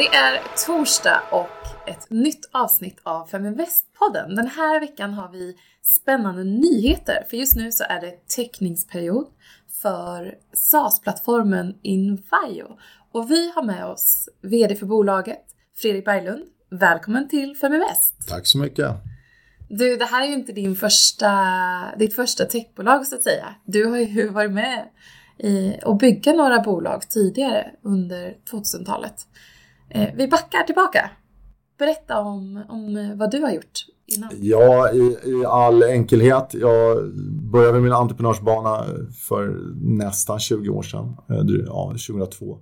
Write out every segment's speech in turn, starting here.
Det är torsdag och ett nytt avsnitt av Feminvest-podden. Den här veckan har vi spännande nyheter, för just nu så är det teckningsperiod för SaaS-plattformen Invio. Och vi har med oss VD för bolaget, Fredrik Berglund. Välkommen till Feminvest! Tack så mycket! Du, det här är ju inte din första, ditt första techbolag så att säga. Du har ju varit med i att bygga några bolag tidigare under 2000-talet. Eh, vi backar tillbaka. Berätta om, om eh, vad du har gjort innan. Ja, i, i all enkelhet. Jag började min entreprenörsbana eh, för nästan 20 år sedan, eh, ja, 2002.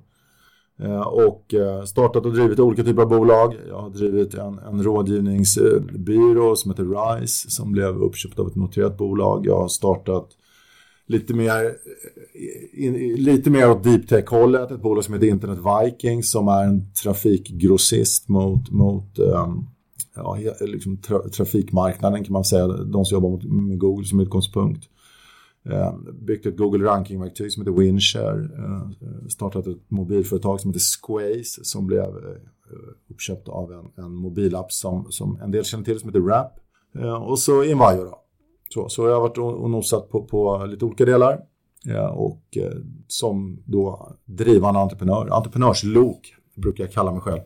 Och startat och drivit olika typer av bolag. Jag har drivit en, en rådgivningsbyrå som heter RISE som blev uppköpt av ett noterat bolag. Jag har startat lite mer, eh, in, lite mer åt deep tech-hållet. Ett bolag som heter Internet Vikings som är en trafikgrossist mot, mot um, ja, liksom tra, trafikmarknaden kan man säga. De som jobbar mot, med Google som utgångspunkt. Um, byggt ett Google rankingverktyg som heter Winshare. Uh, eh, startat ett mobilföretag som heter Squaze som blev uh, uppköpt av en, en mobilapp som, som en del känner till som heter Rap. Ehm, och så Invio då så, så jag har varit och nosat på, på lite olika delar. Ja, och eh, som då drivande entreprenör, entreprenörslok brukar jag kalla mig själv.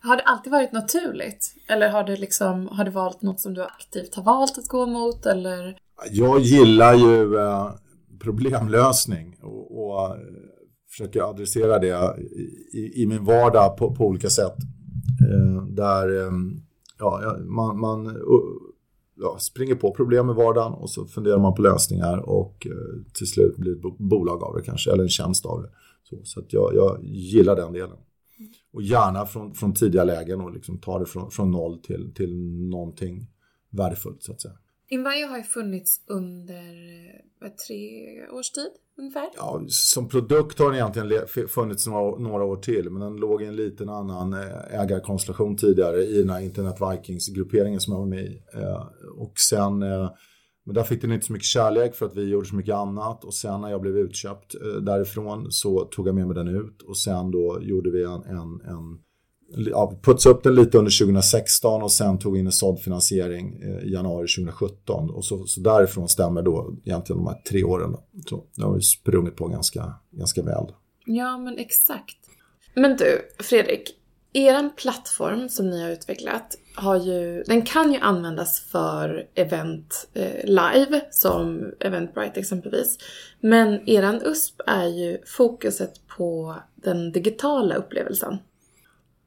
Har det alltid varit naturligt? Eller har du, liksom, har du valt något som du aktivt har valt att gå mot? Eller? Jag gillar ju eh, problemlösning och, och eh, försöker adressera det i, i, min vardag på, på olika sätt. Eh, där ja, man, man ja, springer på problem i vardagen och så funderar man på lösningar och eh, till slut blir det ett bolag av det kanske, eller en tjänst av det. Så, så att jag, jag gillar den delen. Och gärna från, från tidiga lägen och liksom ta det från, från noll till, till någonting värdefullt så att säga. Invio har ju funnits under eh, vad, tre års tid ungefär. Ja, som produkt har den egentligen funnits några, några år till men den låg i en liten annan eh, ägarkonstellation tidigare i den här Internet Vikings-grupperingen som jag var med i. Eh, och sen, men där fick den inte så mycket kärlek för att vi gjorde så mycket annat och sen när jag blev utköpt därifrån så tog jag med mig den ut och sen då gjorde vi en, en, en ja, putsade upp den lite under 2016 och sen tog vi in en såddfinansiering eh, i januari 2017. Och så, så därifrån stämmer då egentligen de här tre åren. Då. Så det har vi sprungit på ganska, ganska väl. Ja, men exakt. Men du, Fredrik, er plattform som ni har utvecklat har ju, den kan ju användas för event eh, live som Eventbrite exempelvis. Men er USP är ju fokuset på den digitala upplevelsen.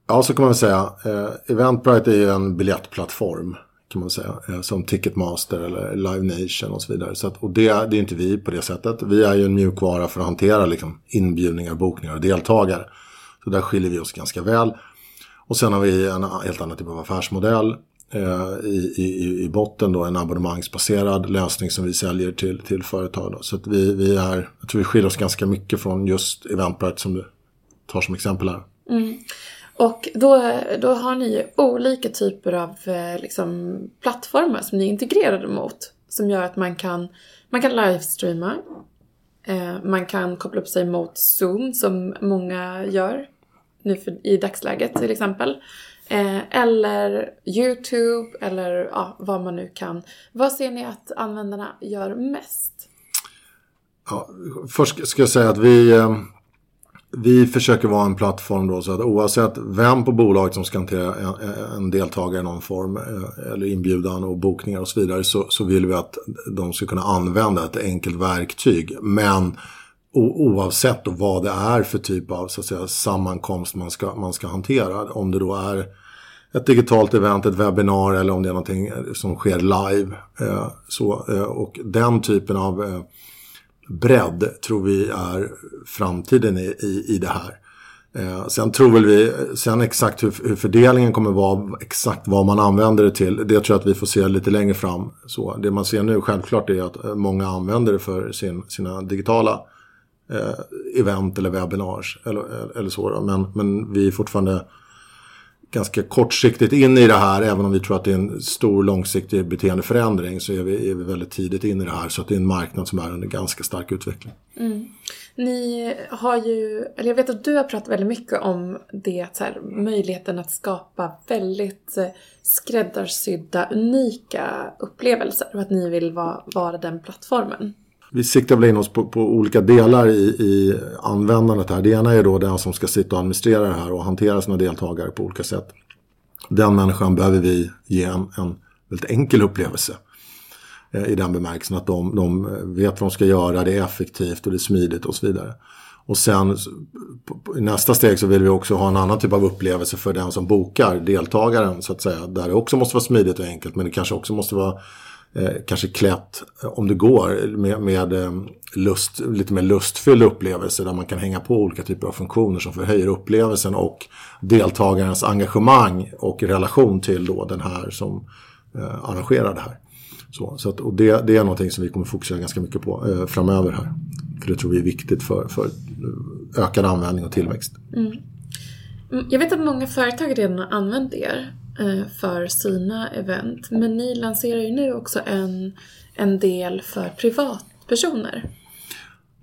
Ja, så kan man väl säga. Eh, Eventbrite är ju en biljettplattform kan man säga. Eh, som Ticketmaster eller Live Nation och så vidare. Så att, och det, det är inte vi på det sättet. Vi är ju en mjukvara för att hantera liksom, inbjudningar, bokningar och deltagare. Så där skiljer vi oss ganska väl. Och sen har vi en helt annan typ av affärsmodell. Eh, i, i, I botten då en abonnemangsbaserad lösning som vi säljer till, till företag. Då. Så att vi, vi är, jag tror vi skiljer oss ganska mycket från just Eventbrite som du tar som exempel här. Mm. Och då, då har ni ju olika typer av eh, liksom, plattformar som ni är integrerade mot. Som gör att man kan, man kan livestreama. Eh, man kan koppla upp sig mot Zoom som många gör nu för, i dagsläget till exempel. Eh, eller YouTube eller ja, vad man nu kan. Vad ser ni att användarna gör mest? Ja, först ska jag säga att vi eh, vi försöker vara en plattform då så att oavsett vem på bolaget som ska hantera en, deltagare i någon form eh, eller inbjudan och bokningar och så vidare så, så vill vi att de ska kunna använda ett enkelt verktyg. Men oavsett då vad det är för typ av så att säga, sammankomst man ska, man ska hantera. Om det då är ett digitalt event, ett webbinar eller om det är någonting som sker live. Eh, så, eh, och den typen av eh, bredd tror vi är framtiden i, i, i det här. Eh, sen tror väl vi, sen exakt hur, hur, fördelningen kommer vara, exakt vad man använder det till, det tror jag att vi får se lite längre fram. Så det man ser nu självklart är att många använder det för sin, sina digitala eh, event eller webinars eller, eller så. Men, men vi är fortfarande ganska kortsiktigt in i det här. Även om vi tror att det är en stor långsiktig beteendeförändring så är vi, är vi väldigt tidigt in i det här. Så att det är en marknad som är under ganska stark utveckling. Mm. Ni har ju, eller jag vet att du har pratat väldigt mycket om det, så här, möjligheten att skapa väldigt eh, skräddarsydda, unika upplevelser och att ni vill vara, vara den plattformen. Vi siktar väl in oss på, på olika delar i, i, användandet här. Det ena är då den som ska sitta och administrera det här och hantera sina deltagare på olika sätt. Den människan behöver vi ge en, en väldigt enkel upplevelse. Eh, I den bemärkelsen att de, de vet vad de ska göra, det är effektivt och det är smidigt och så vidare. Och sen i nästa steg så vill vi också ha en annan typ av upplevelse för den som bokar, deltagaren så att säga. Där det också måste vara smidigt och enkelt men det kanske också måste vara eh, kanske klätt, eh, om det går, med, med eh, lust, lite mer lustfylld upplevelse där man kan hänga på olika typer av funktioner som förhöjer upplevelsen och deltagarens engagemang och relation till då den här som eh, arrangerar det här. Så, så att, och det, det, är någonting som vi kommer fokusera ganska mycket på eh, framöver här. För det tror vi är viktigt för, för eh, ökad användning och tillväxt. Mm. mm. jag vet att många företag redan har använt er Eh, för sina event. Men ni lanserar ju nu också en, en del för privatpersoner.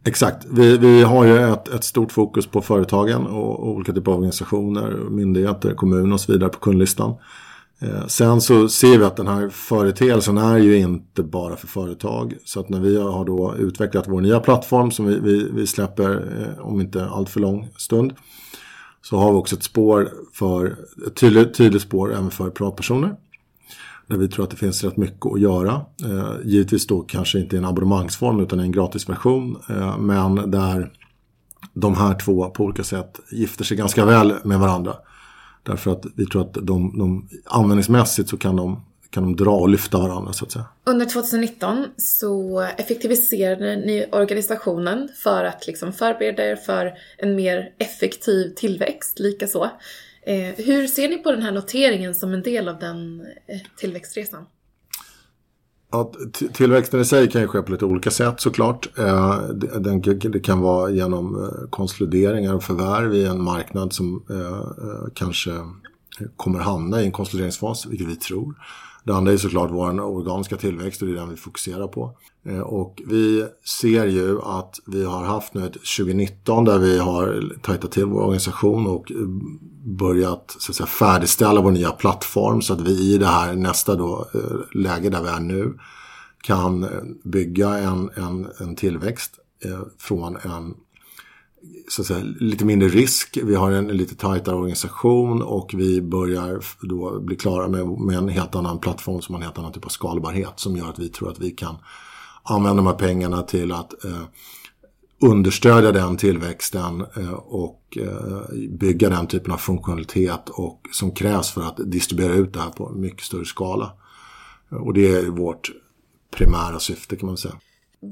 Exakt. Vi, vi har ju ett, ett stort fokus på företagen och, olika typer av organisationer, myndigheter, kommuner och så vidare på kundlistan. Eh, sen så ser vi att den här företeelsen är ju inte bara för företag. Så att när vi har då utvecklat vår nya plattform som vi, vi, vi släpper eh, om inte allt för lång stund. Så har vi också ett spår för, ett tydligt, tydligt spår även för privatpersoner. Där vi tror att det finns rätt mycket att göra. Eh, givetvis då kanske inte i en abonnemangsform utan i en gratisversion. Eh, men där de här två på olika sätt gifter sig ganska väl med varandra. Därför att vi tror att de, de användningsmässigt så kan de, kan de dra och lyfta varandra så att säga. Under 2019 så effektiviserade ni organisationen för att liksom förbereda er för en mer effektiv tillväxt, likaså. Eh, hur ser ni på den här noteringen som en del av den eh, tillväxtresan? Ja, tillväxten i sig kan ju ske på lite olika sätt såklart. Eh, den, det kan vara genom konsolideringar och förvärv i en marknad som kanske kommer hamna i en konsolideringsfas, vilket vi tror. Det andra är såklart vår organiska tillväxt och det är den vi fokuserar på. Eh, och vi ser ju att vi har haft nu ett 2019 där vi har tajtat till vår organisation och börjat så att säga, färdigställa vår nya plattform så att vi i det här nästa då, eh, läge där vi är nu kan bygga en, en, en tillväxt eh, från en så att säga, lite mindre risk. Vi har en lite tajtare organisation och vi börjar då bli klara med, med en helt annan plattform som har en helt annan typ av skalbarhet som gör att vi tror att vi kan använda de här pengarna till att eh, understödja den tillväxten eh, och eh, bygga den typen av funktionalitet och, som krävs för att distribuera ut det här på mycket större skala. Och det är vårt primära syfte kan man säga.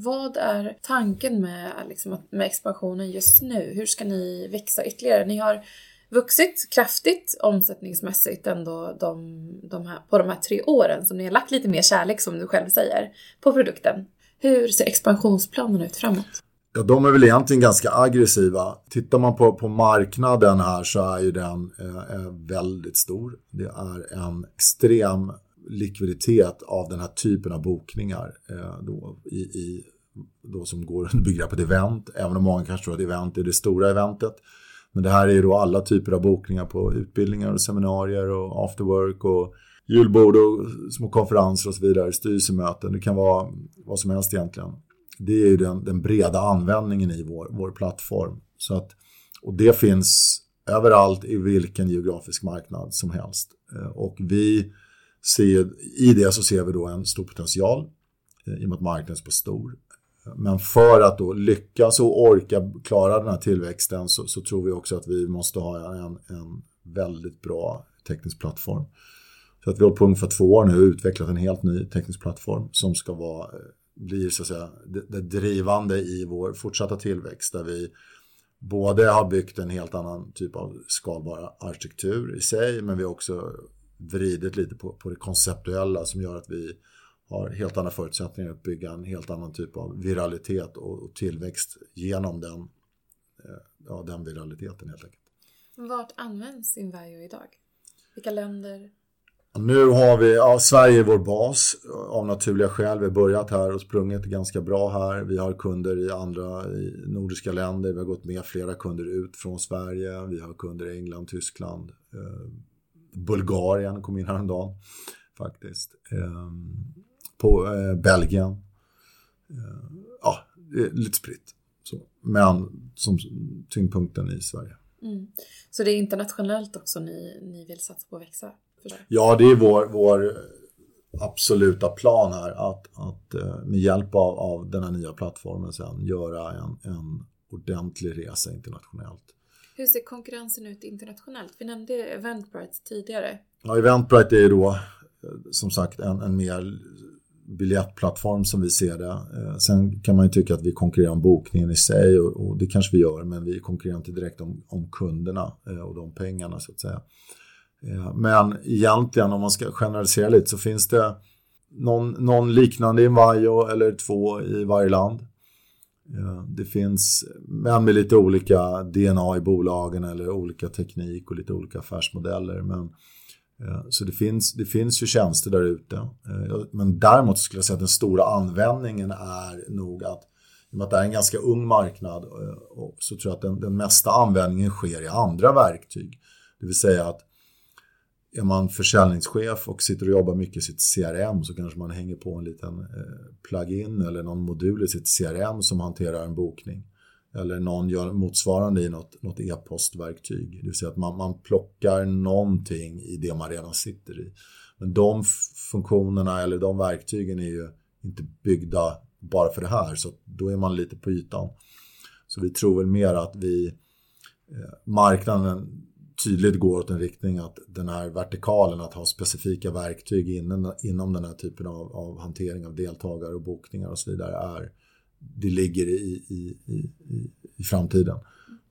Vad är tanken med, liksom, med expansionen just nu? Hur ska ni växa ytterligare? Ni har vuxit kraftigt omsättningsmässigt ändå de, de här, på de här tre åren. som ni har lagt lite mer kärlek som du själv säger på produkten. Hur ser expansionsplanen ut framåt? Ja, de är väl egentligen ganska aggressiva. Tittar man på, på marknaden här så är ju den eh, väldigt stor. Det är en extrem likviditet av den här typen av bokningar eh, då, i, i, då som går under begreppet event. Även om många kanske tror att event är det stora eventet. Men det här är ju då alla typer av bokningar på utbildningar och seminarier och afterwork och julbord och små konferenser och så vidare, styrelsemöten. Det kan vara vad som helst egentligen det är ju den, den, breda användningen i vår, vår plattform. Så att, och det finns överallt i vilken geografisk marknad som helst. Eh, och vi ser, i det så ser vi då en stor potential eh, i och med att marknaden är så stor. Men för att då lyckas och orka klara den här tillväxten så, så tror vi också att vi måste ha en, en väldigt bra teknisk plattform. Så att vi har på ungefär två år nu utvecklat en helt ny teknisk plattform som ska vara eh, blir så att säga det, det drivande i vår fortsatta tillväxt där vi både har byggt en helt annan typ av skalbar arkitektur i sig men vi har också vridit lite på, på det konceptuella som gör att vi har helt andra förutsättningar att bygga en helt annan typ av viralitet och, och tillväxt genom den, eh, ja, den viraliteten helt enkelt. Vart används Invajo idag? Vilka länder? Nu har vi, ja, Sverige är vår bas av naturliga skäl. Vi har börjat här och sprungit ganska bra här. Vi har kunder i andra i nordiska länder. Vi har gått med flera kunder ut från Sverige. Vi har kunder i England, Tyskland. Eh, Bulgarien kom in häromdagen faktiskt. Eh, på eh, Belgien. Eh, ja, lite spritt. Så. Men som tyngdpunkten i Sverige. Mm. Så det är internationellt också ni, ni vill satsa på att växa? Ja, det är vår, vår absoluta plan här att, att eh, med hjälp av, av den här nya plattformen sen göra en, en ordentlig resa internationellt. Hur ser konkurrensen ut internationellt? Vi nämnde Eventbrite tidigare. Ja, Eventbrite är ju då eh, som sagt en, en mer biljettplattform som vi ser det. Eh, sen kan man ju tycka att vi konkurrerar om bokningen i sig och, och det kanske vi gör men vi konkurrerar inte direkt om, om kunderna eh, och de pengarna så att säga. Men egentligen om man ska generalisera lite så finns det någon, någon liknande i Vajo eller två i varje land. Ja, det finns, men med lite olika DNA i bolagen eller olika teknik och lite olika affärsmodeller. Men, eh, så det finns, det finns ju tjänster där ute. Eh, men däremot skulle jag säga att den stora användningen är nog att i och med att det är en ganska ung marknad eh, så tror jag att den, den mesta användningen sker i andra verktyg. Det vill säga att är man försäljningschef och sitter och jobbar mycket i sitt CRM så kanske man hänger på en liten eh, plugin eller någon modul i sitt CRM som hanterar en bokning. Eller någon gör motsvarande i något, något e-postverktyg. Det vill säga att man, man plockar någonting i det man redan sitter i. Men de funktionerna eller de verktygen är ju inte byggda bara för det här så då är man lite på ytan. Så vi tror väl mer att vi eh, marknaden tydligt går åt en riktning att den här vertikalen, att ha specifika verktyg inom, inom den här typen av, av hantering av deltagare och bokningar och så vidare är, det ligger i, i, i, i framtiden.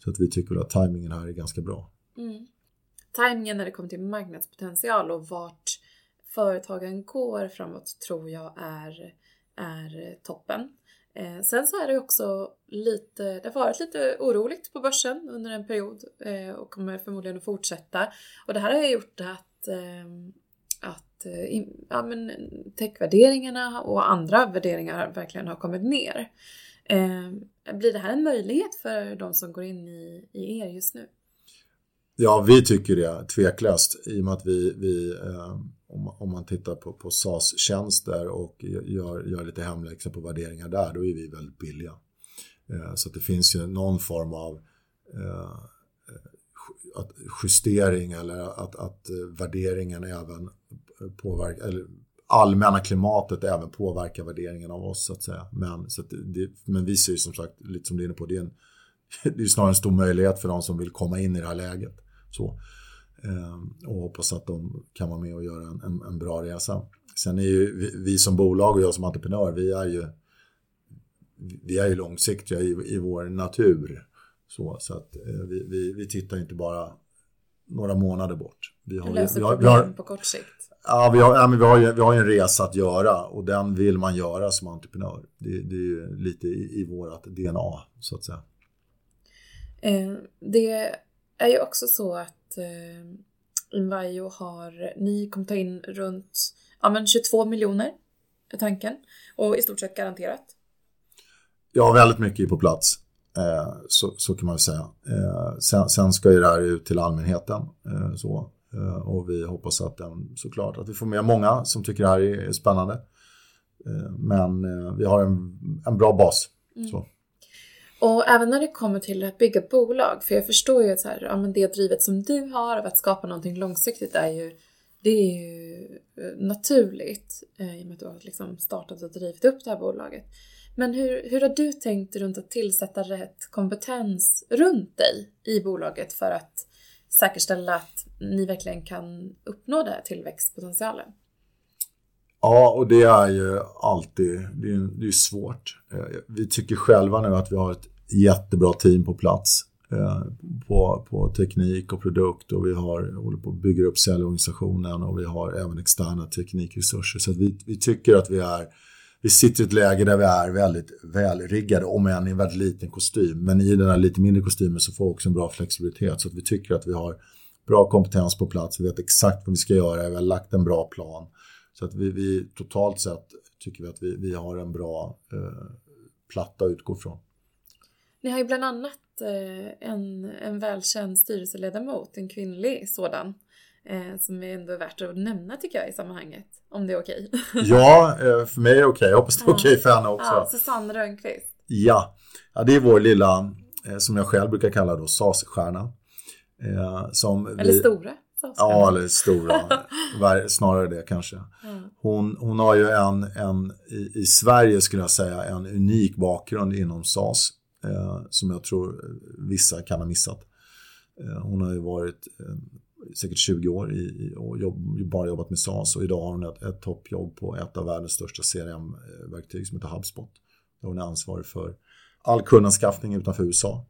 Så att vi tycker att tajmingen här är ganska bra. Mm. Tajmingen när det kommer till marknadspotential och vart företagen går framåt tror jag är, är toppen. Eh, sen så är det också lite, det har varit lite oroligt på börsen under en period eh, och kommer förmodligen att fortsätta. Och det här har gjort att, eh, att eh, ja, men techvärderingarna och andra värderingar verkligen har kommit ner. Eh, blir det här en möjlighet för de som går in i, i er just nu? Ja, vi tycker det tveklöst i och med att vi, vi eh, om, om man tittar på, på SAS-tjänster och gör, gör lite hemläxa liksom på värderingar där, då är vi väldigt billiga. Eh, så det finns ju någon form av eh, att justering eller att, att värderingen även påverkar, eller allmänna klimatet även påverkar värderingen av oss så att säga. Men, så att det, men vi ser ju som sagt, lite som du är inne på, det är, en, det är snarare en stor möjlighet för de som vill komma in i det här läget. Så. Ehm, och hoppas att de kan vara med och göra en, en, en bra resa. Sen är ju vi, vi, som bolag och jag som entreprenör, vi är ju, vi är ju långsiktiga i, i vår natur. Så, så att eh, vi, vi, vi tittar inte bara några månader bort. Vi har, löser vi har, problem vi har, på kort sikt. Ja, vi har, ja, men vi, har ju, vi har en resa att göra och den vill man göra som entreprenör. Det, det är ju lite i, i vårt DNA så att säga. Eh, det är ju också så att eh, Invajo har, ni kommer ta in runt ja, men 22 miljoner är tanken och i stort sett garanterat. Ja, väldigt mycket på plats. Eh, så, så kan man säga. Eh, sen, sen, ska ju det här ut till allmänheten. Eh, så, eh, och vi hoppas att den, såklart att vi får med många som tycker det här är, är spännande. Eh, men eh, vi har en, en bra bas. Mm. Så. Och även när det kommer till att bygga bolag, för jag förstår ju att så här, ja, men det drivet som du har av att skapa någonting långsiktigt är ju, det är ju eh, naturligt eh, i och med att du har liksom startat och drivit upp det här bolaget. Men hur, hur har du tänkt runt att tillsätta rätt kompetens runt dig i bolaget för att säkerställa att ni verkligen kan uppnå den här tillväxtpotentialen? Ja, och det är ju alltid det är, det är svårt. Eh, vi tycker själva nu att vi har ett jättebra team på plats eh, på, på teknik och produkt och vi har, håller på att bygga upp säljorganisationen och vi har även externa teknikresurser. Så vi, vi tycker att vi är vi sitter i ett läge där vi är väldigt välriggade, om än i en väldigt liten kostym. Men i den här lite mindre kostymen så får vi också en bra flexibilitet. Så att vi tycker att vi har bra kompetens på plats, vi vet exakt vad vi ska göra, vi har lagt en bra plan. Så att vi, vi totalt sett tycker vi att vi, vi har en bra eh, platta att utgå från. Ni har ju bland annat eh, en, en välkänd styrelseledamot, en kvinnlig sådan, eh, som är ändå värt att nämna tycker jag i sammanhanget, om det är okej. ja, eh, för mig är det okej. Jag hoppas det är okej för henne också. Ja, Susanne Rönnqvist. Ja. ja, det är vår lilla, eh, som jag själv brukar kalla då, SAS-stjärna. Eh, som eller vi... stora. Ja, eller stora. Snarare det kanske. Hon, hon har ju en, en i, i, Sverige skulle jag säga, en unik bakgrund inom SAS. Eh, som jag tror vissa kan ha missat. Eh, hon har ju varit eh, säkert 20 år i, och jobb, bara jobbat med SAS och idag har hon ett, ett toppjobb på ett av världens största CRM-verktyg som heter HubSpot. Där hon är ansvarig för all kundanskaffning utanför USA.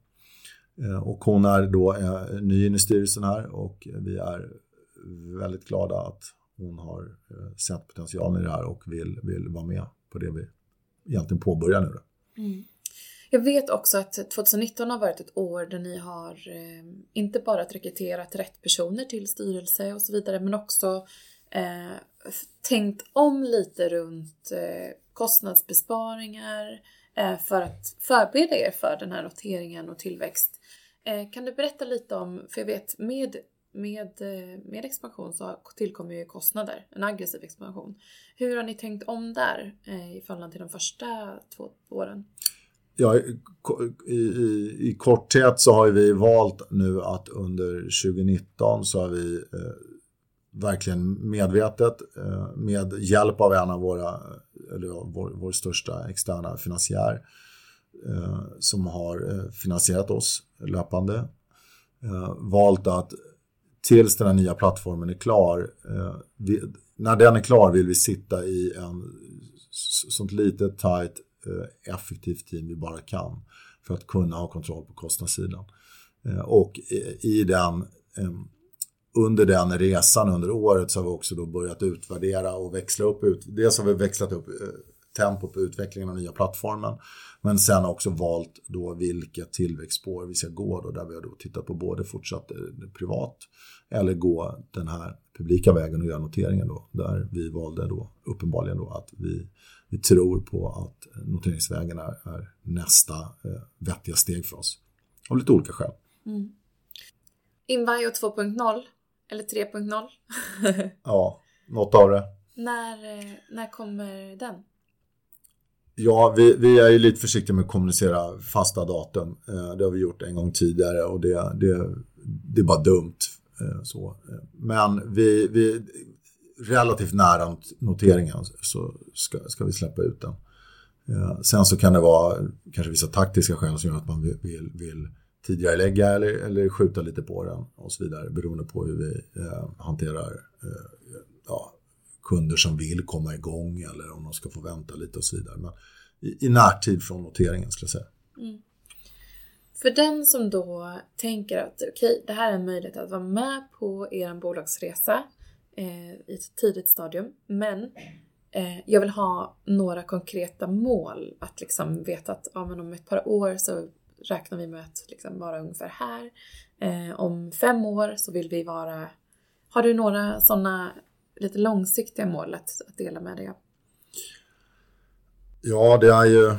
Eh, och hon är då eh, ny in i styrelsen här och vi är väldigt glada att hon har eh, sett potentialen i det här och vill, vill vara med på det vi egentligen påbörjar nu. Mm. Jag vet också att 2019 har varit ett år där ni har inte bara rekryterat rätt personer till styrelse och så vidare men också eh, tänkt om lite runt eh, kostnadsbesparingar eh, Eh, för att förbereda er för den här noteringen och tillväxt. Eh, kan du berätta lite om, för jag vet med, med, eh, med expansion så tillkommer ju kostnader, en aggressiv expansion. Hur har ni tänkt om där i förhållande till de första två åren? Ja, i, i, i korthet så har vi valt nu att under 2019 så har vi eh, verkligen medvetet eh, med hjälp av en av våra, eller vår, vår största externa finansiär eh, som har eh, finansierat oss löpande. Eh, valt att tills den här nya plattformen är klar, eh, vi, när den är klar vill vi sitta i en sånt litet, tight, eh, effektivt team vi bara kan för att kunna ha kontroll på kostnadssidan. Eh, och i den under den resan under året så har vi också då börjat utvärdera och växla upp. Ut, dels har vi växlat upp eh, tempo på utvecklingen av nya plattformen. Men sen också valt då vilka tillväxtspår vi ska gå då, där vi har då tittat på både fortsatt eh, privat eller gå den här publika vägen och göra noteringen då. Där vi valde då uppenbarligen då att vi, vi tror på att noteringsvägen är, är nästa eh, vettiga steg för oss. Av lite olika skäl. Mm. Invio 2.0 eller 3.0? ja, något av det. När, eh, när kommer den? Ja, vi, vi, är ju lite försiktiga med att kommunicera fasta datum. Eh, det har vi gjort en gång tidigare och det, det, det är bara dumt. Eh, så. Men vi, vi relativt nära noteringen så ska, ska vi släppa ut den. Sen så kan det vara kanske vissa taktiska skäl som gör att man vill, vill, vill tidigare lägga eller, eller skjuta lite på den och så vidare beroende på hur vi eh, hanterar eh, ja, kunder som vill komma igång eller om de ska få vänta lite och så vidare. Men i, i närtid från noteringen skulle jag säga. Mm. För den som då tänker att okej, okay, det här är en möjlighet att vara med på er bolagsresa eh, i ett tidigt stadium, men eh, jag vill ha några konkreta mål. Att liksom veta att ja, men om ett par år så räknar vi med att liksom vara ungefär här. Eh, om fem år så vill vi vara... Har du några sådana lite långsiktiga mål att, att dela med dig av? Ja, det är ju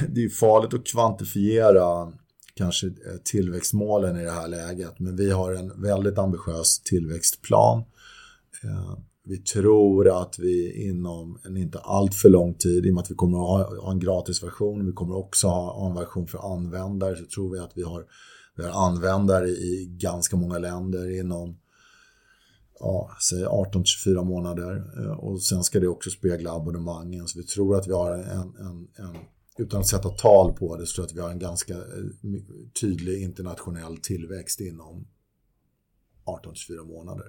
det är farligt att kvantifiera kanske eh, tillväxtmålen i det här läget. Men vi har en väldigt ambitiös tillväxtplan. Eh, vi tror att vi inom en inte alltför lång tid, i och med att vi kommer att ha en gratisversion, vi kommer också ha en version för användare, så tror vi att vi har, vi har användare i ganska många länder inom ja, säg 18-24 månader. Eh, och sen ska det också spegla abonnemangen. Så vi tror att vi har en, en, en utan att sätta tal på det, så tror jag att vi har en ganska eh, tydlig internationell tillväxt inom 18-24 månader.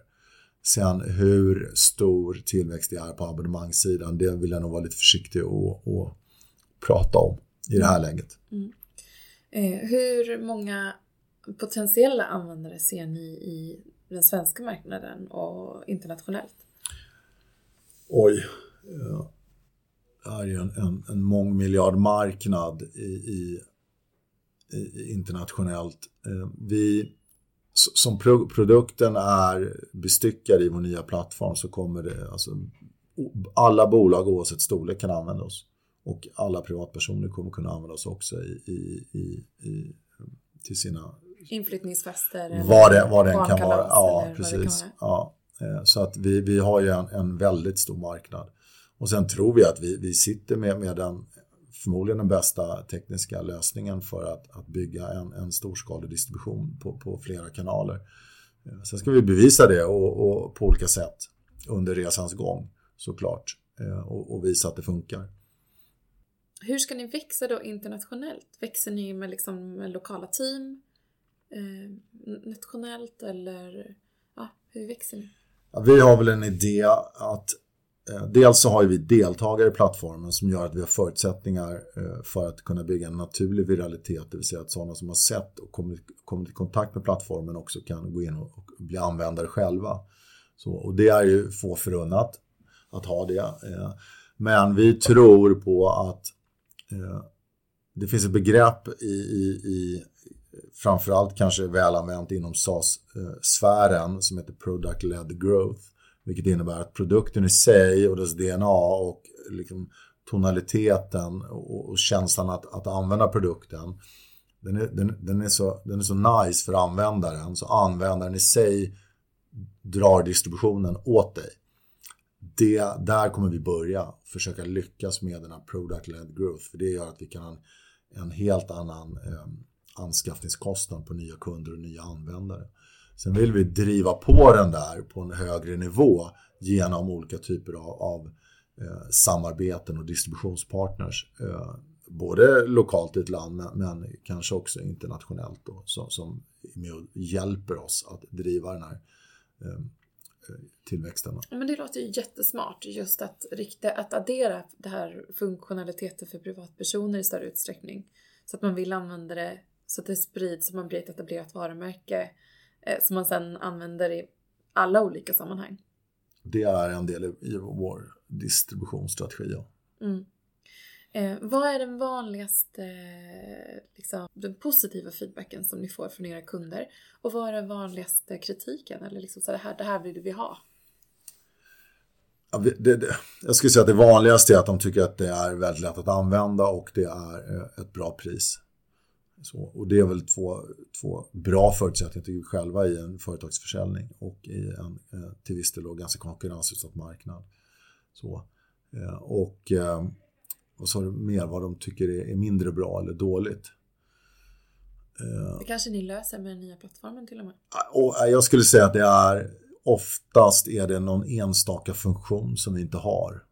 Sen hur stor tillväxt det är på abonnemangssidan, det vill jag nog vara lite försiktig att, att prata om i det här läget. Mm. Eh, hur många potentiella användare ser ni i den svenska marknaden och internationellt? Oj. Ja. Det här är en, en, en mångmiljardmarknad i, i, i internationellt. Eh, vi som pro produkten är bestyckad i vår nya plattform så kommer det, alltså, alla bolag oavsett storlek kan använda oss. Och alla privatpersoner kommer kunna använda oss också i, i, i, i till sina inflyttningsfester. Vad det, vad det kan vara. Ja, precis. Ja. Eh, så att vi, vi har ju en, en väldigt stor marknad. Och sen tror vi att vi, vi sitter med, med den förmodligen den bästa tekniska lösningen för att, att bygga en, en storskalig distribution på, på flera kanaler. Eh, sen ska vi bevisa det och, och på olika sätt under resans gång såklart eh, och, och, visa att det funkar. Hur ska ni växa då internationellt? Växer ni med, liksom, med lokala team? Eh, nationellt eller ja, hur växer ni? Ja, vi har väl en idé att Eh, dels så har vi deltagare i plattformen som gör att vi har förutsättningar eh, för att kunna bygga en naturlig viralitet, det vill säga att sådana som har sett och kommit, i kontakt med plattformen också kan gå in och bli användare själva. Så, och det är ju få förunnat att ha det. Eh. Men vi tror på att det finns ett begrepp i, i, i framförallt kanske välanvänt inom SAS-sfären som heter Product-led growth vilket innebär att produkten i sig och dess DNA och liksom tonaliteten och, och känslan att, att använda produkten den är, den, den, är så, den är så nice för användaren så användaren i sig drar distributionen åt dig. Det, där kommer vi börja försöka lyckas med den här product-led growth för det gör att vi kan ha en, en helt annan eh, anskaffningskostnad på nya kunder och nya användare. Sen vill vi driva på den där på en högre nivå genom olika typer av, av eh, samarbeten och distributionspartners. Eh, både lokalt i ett land men, men kanske också internationellt då, som, som hjälper oss att driva den här eh, tillväxten. Men det låter ju jättesmart just att, rikta, att addera det här funktionaliteten för privatpersoner i större utsträckning. Så att man vill använda det så att det sprids, så man blir ett etablerat varumärke Eh, som man sen använder i alla olika sammanhang. Det är en del i vår distributionsstrategi. Ja. Mm. Eh, vad är den vanligaste liksom, den positiva feedbacken som ni får från era kunder? Och vad är den vanligaste kritiken? Eller liksom så det här, det här vill vi ha. Ja, det, det, jag skulle säga att det vanligaste är att de tycker att det är väldigt lätt att använda och det är eh, ett bra pris. Så, och det är väl två, två bra förutsättningar tycker vi själva i en företagsförsäljning och i en eh, till viss del ganska konkurrensutsatt marknad. Så, eh, och eh, vad sa du mer vad de tycker är, är mindre bra eller dåligt? Det kanske ni löser med den nya plattformen till och med? Och jag skulle säga att det är oftast är det någon enstaka funktion som vi inte har.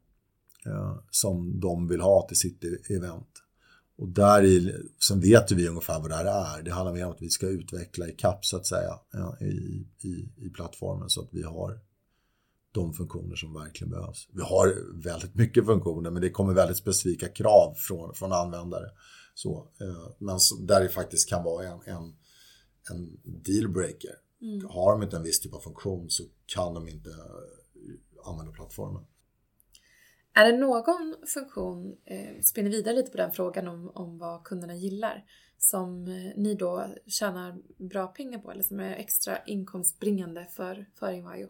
Som de vill ha till sitt event. Och där i, sen vet vi ungefär vad det här är. Det handlar mer om att vi ska utveckla i kapp så att säga i, i, i plattformen så att vi har de funktioner som verkligen behövs. Vi har väldigt mycket funktioner men det kommer väldigt specifika krav från, från användare. Så, eh, men där det faktiskt kan vara en, en, en dealbreaker. Mm. Har de inte en viss typ av funktion så kan de inte använda plattformen. Är det någon funktion, eh, spinner vidare lite på den frågan om, om vad kunderna gillar, som eh, ni då tjänar bra pengar på eller som är extra inkomstbringande för, för Invajo?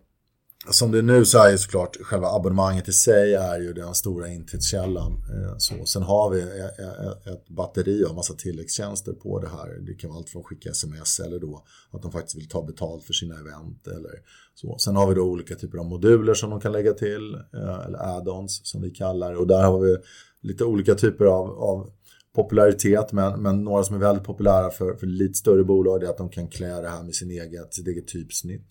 Som det är nu så är ju såklart själva abonnemanget i sig är ju den stora intäktskällan. Eh, så. Sen har vi eh, eh, ett batteri av massa tilläggstjänster på det här. Det kan vara allt från att skicka sms eller då att de faktiskt vill ta betalt för sina event. Eller så. Sen har vi då olika typer av moduler som de kan lägga till, eller add-ons som vi kallar det. Och där har vi lite olika typer av, av popularitet, men, men några som är väldigt populära för, för lite större bolag är att de kan klä det här med sin eget, sitt eget typsnitt.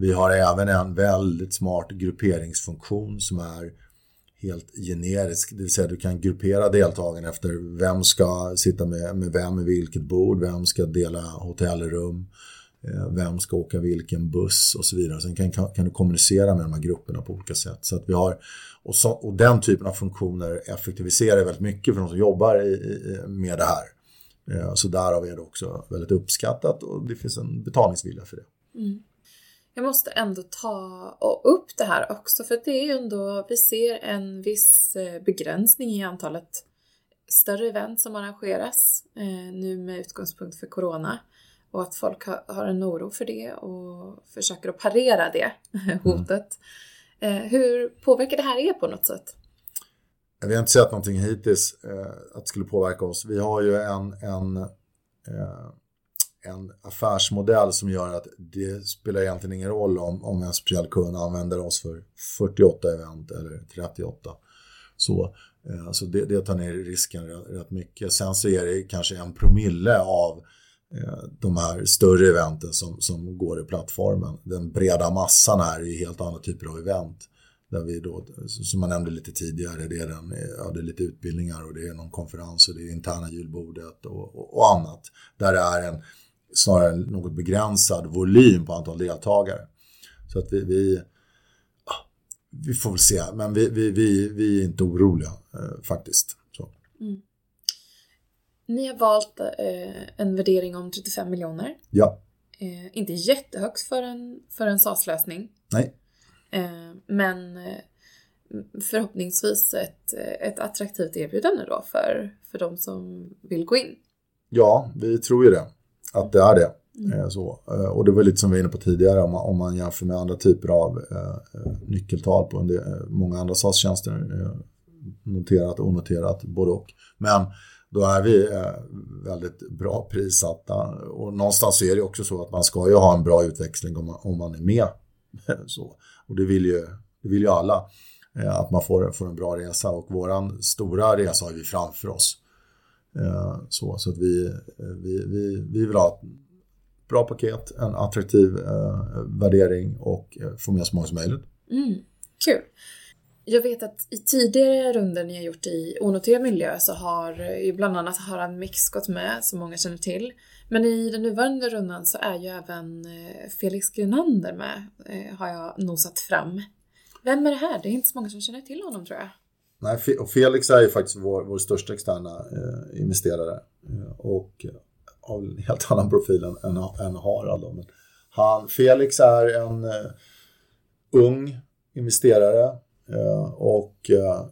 Vi har även en väldigt smart grupperingsfunktion som är helt generisk. Det vill säga du kan gruppera deltagarna efter vem ska sitta med, med vem i vilket bord, vem ska dela hotellrum, eh, vem ska åka vilken buss och så vidare. Sen kan, kan, kan du kommunicera med de här grupperna på olika sätt. Så att vi har, och, så, och den typen av funktioner effektiviserar väldigt mycket för de som jobbar i, i, med det här. Eh, så därav är det också väldigt uppskattat och det finns en betalningsvilja för det. Mm jag måste ändå ta upp det här också för det är ju ändå, vi ser en viss eh, begränsning i antalet större event som arrangeras eh, nu med utgångspunkt för Corona. och att folk har, har en oro för det och försöker att parera det hotet. Eh, hur påverkar det här er på något sätt? Eh, vi har inte sett någonting hittills eh, att det skulle påverka oss. Vi har ju en, en, eh, en affärsmodell som gör att det spelar egentligen ingen roll om, om en speciell kund använder oss för 48 event eller 38. Så, eh, så det, det tar ner risken rätt, rätt mycket. Sen så är det kanske en promille av eh, de här större eventen som, som går i plattformen. Den breda massan här är helt andra typer av event. Där vi då, som man nämnde lite tidigare, det är, den, ja, det är lite utbildningar och det är någon konferens och det är interna julbordet och, och, och annat. Där det är en snarare en något begränsad volym på antal deltagare. Så att vi, vi, vi får väl se, men vi, vi, vi, vi är inte oroliga eh, faktiskt. Mm. Ni har valt eh, en värdering om 35 miljoner. Ja. Eh, inte jättehögt för en, för en SAS-lösning. Nej. Eh, men eh, förhoppningsvis ett, ett attraktivt erbjudande då för, för de som vill gå in. Ja, vi tror ju det. Att det är det. Mm. Så. Och det var lite som vi var inne på tidigare om man, om man jämför med andra typer av eh, nyckeltal på del, många andra SAS-tjänster. Eh, noterat och onoterat, både och. Men då är vi eh, väldigt bra prissatta. Och någonstans är det också så att man ska ju ha en bra utväxling om man, om man är med. så. Och det vill ju, det vill ju alla. Eh, att man får, får en bra resa och våran stora resa har vi framför oss. Eh, så så att vi, eh, vi, vi, vi vill ha ett bra paket, en attraktiv eh, värdering och eh, få med så många som möjligt. Mm, kul. Jag vet att i tidigare runder ni har gjort i onoterad miljö så har ju bland annat Harald Mix gått med, som många känner till. Men i den nuvarande rundan så är ju även Felix Grenander med, har jag nosat fram. Vem är det här? Det är inte så många som känner till honom tror jag. Nej, och Felix är ju faktiskt vår, vår största externa eh, investerare. Eh, och eh, av en helt annan profil än, än, än Harald. Men han, Felix är en eh, ung investerare Eh, och eh,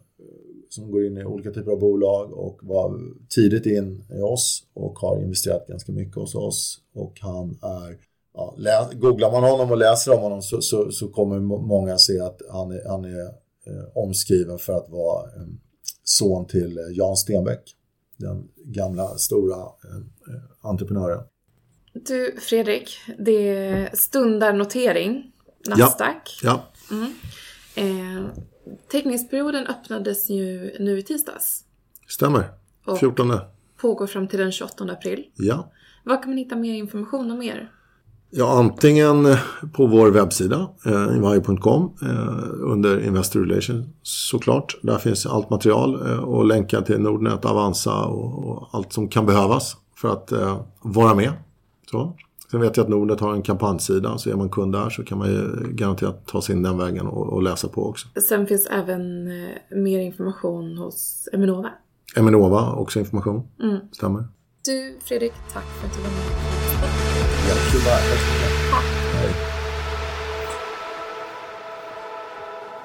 som går in i olika typer av bolag och var tidigt in i oss och har investerat ganska mycket hos oss. Och han är, ja, googlar man honom och läser om honom så, så, så kommer många se att han är, han är omskriven för att vara eh, son till eh, Jan Stenbeck. Den gamla stora eh, entreprenören. Du Fredrik, det stundar notering, Nasdaq. Ja. ja. Mm. Eh, teckningsperioden öppnades ju nu i tisdags. Stämmer. 14. Och pågår fram till den 28 april. Ja. Var kan man hitta mer information om er? Ja, antingen på vår webbsida, eh, invajo.com, eh, under Investor Relations såklart. Där finns allt material eh, och länkar till Nordnet, Avanza och, och, allt som kan behövas för att eh, vara med. Så. Sen vet jag att Nordnet har en kampanjsida, så är man kund där så kan man ju garanterat ta sig in den vägen och, och läsa på också. Sen finns även eh, mer information hos Eminova. Eminova, också information. Mm. Stämmer. Du Fredrik, tack för att du var med. Här.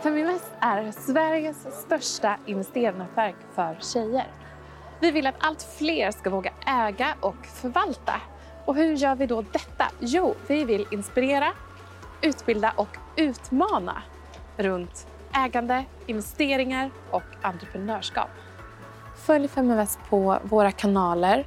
Feminvest är Sveriges största investeringsnätverk för tjejer. Vi vill att allt fler ska våga äga och förvalta och hur gör vi då detta? Jo, vi vill inspirera, utbilda och utmana runt ägande, investeringar och entreprenörskap. Följ Feminvest på våra kanaler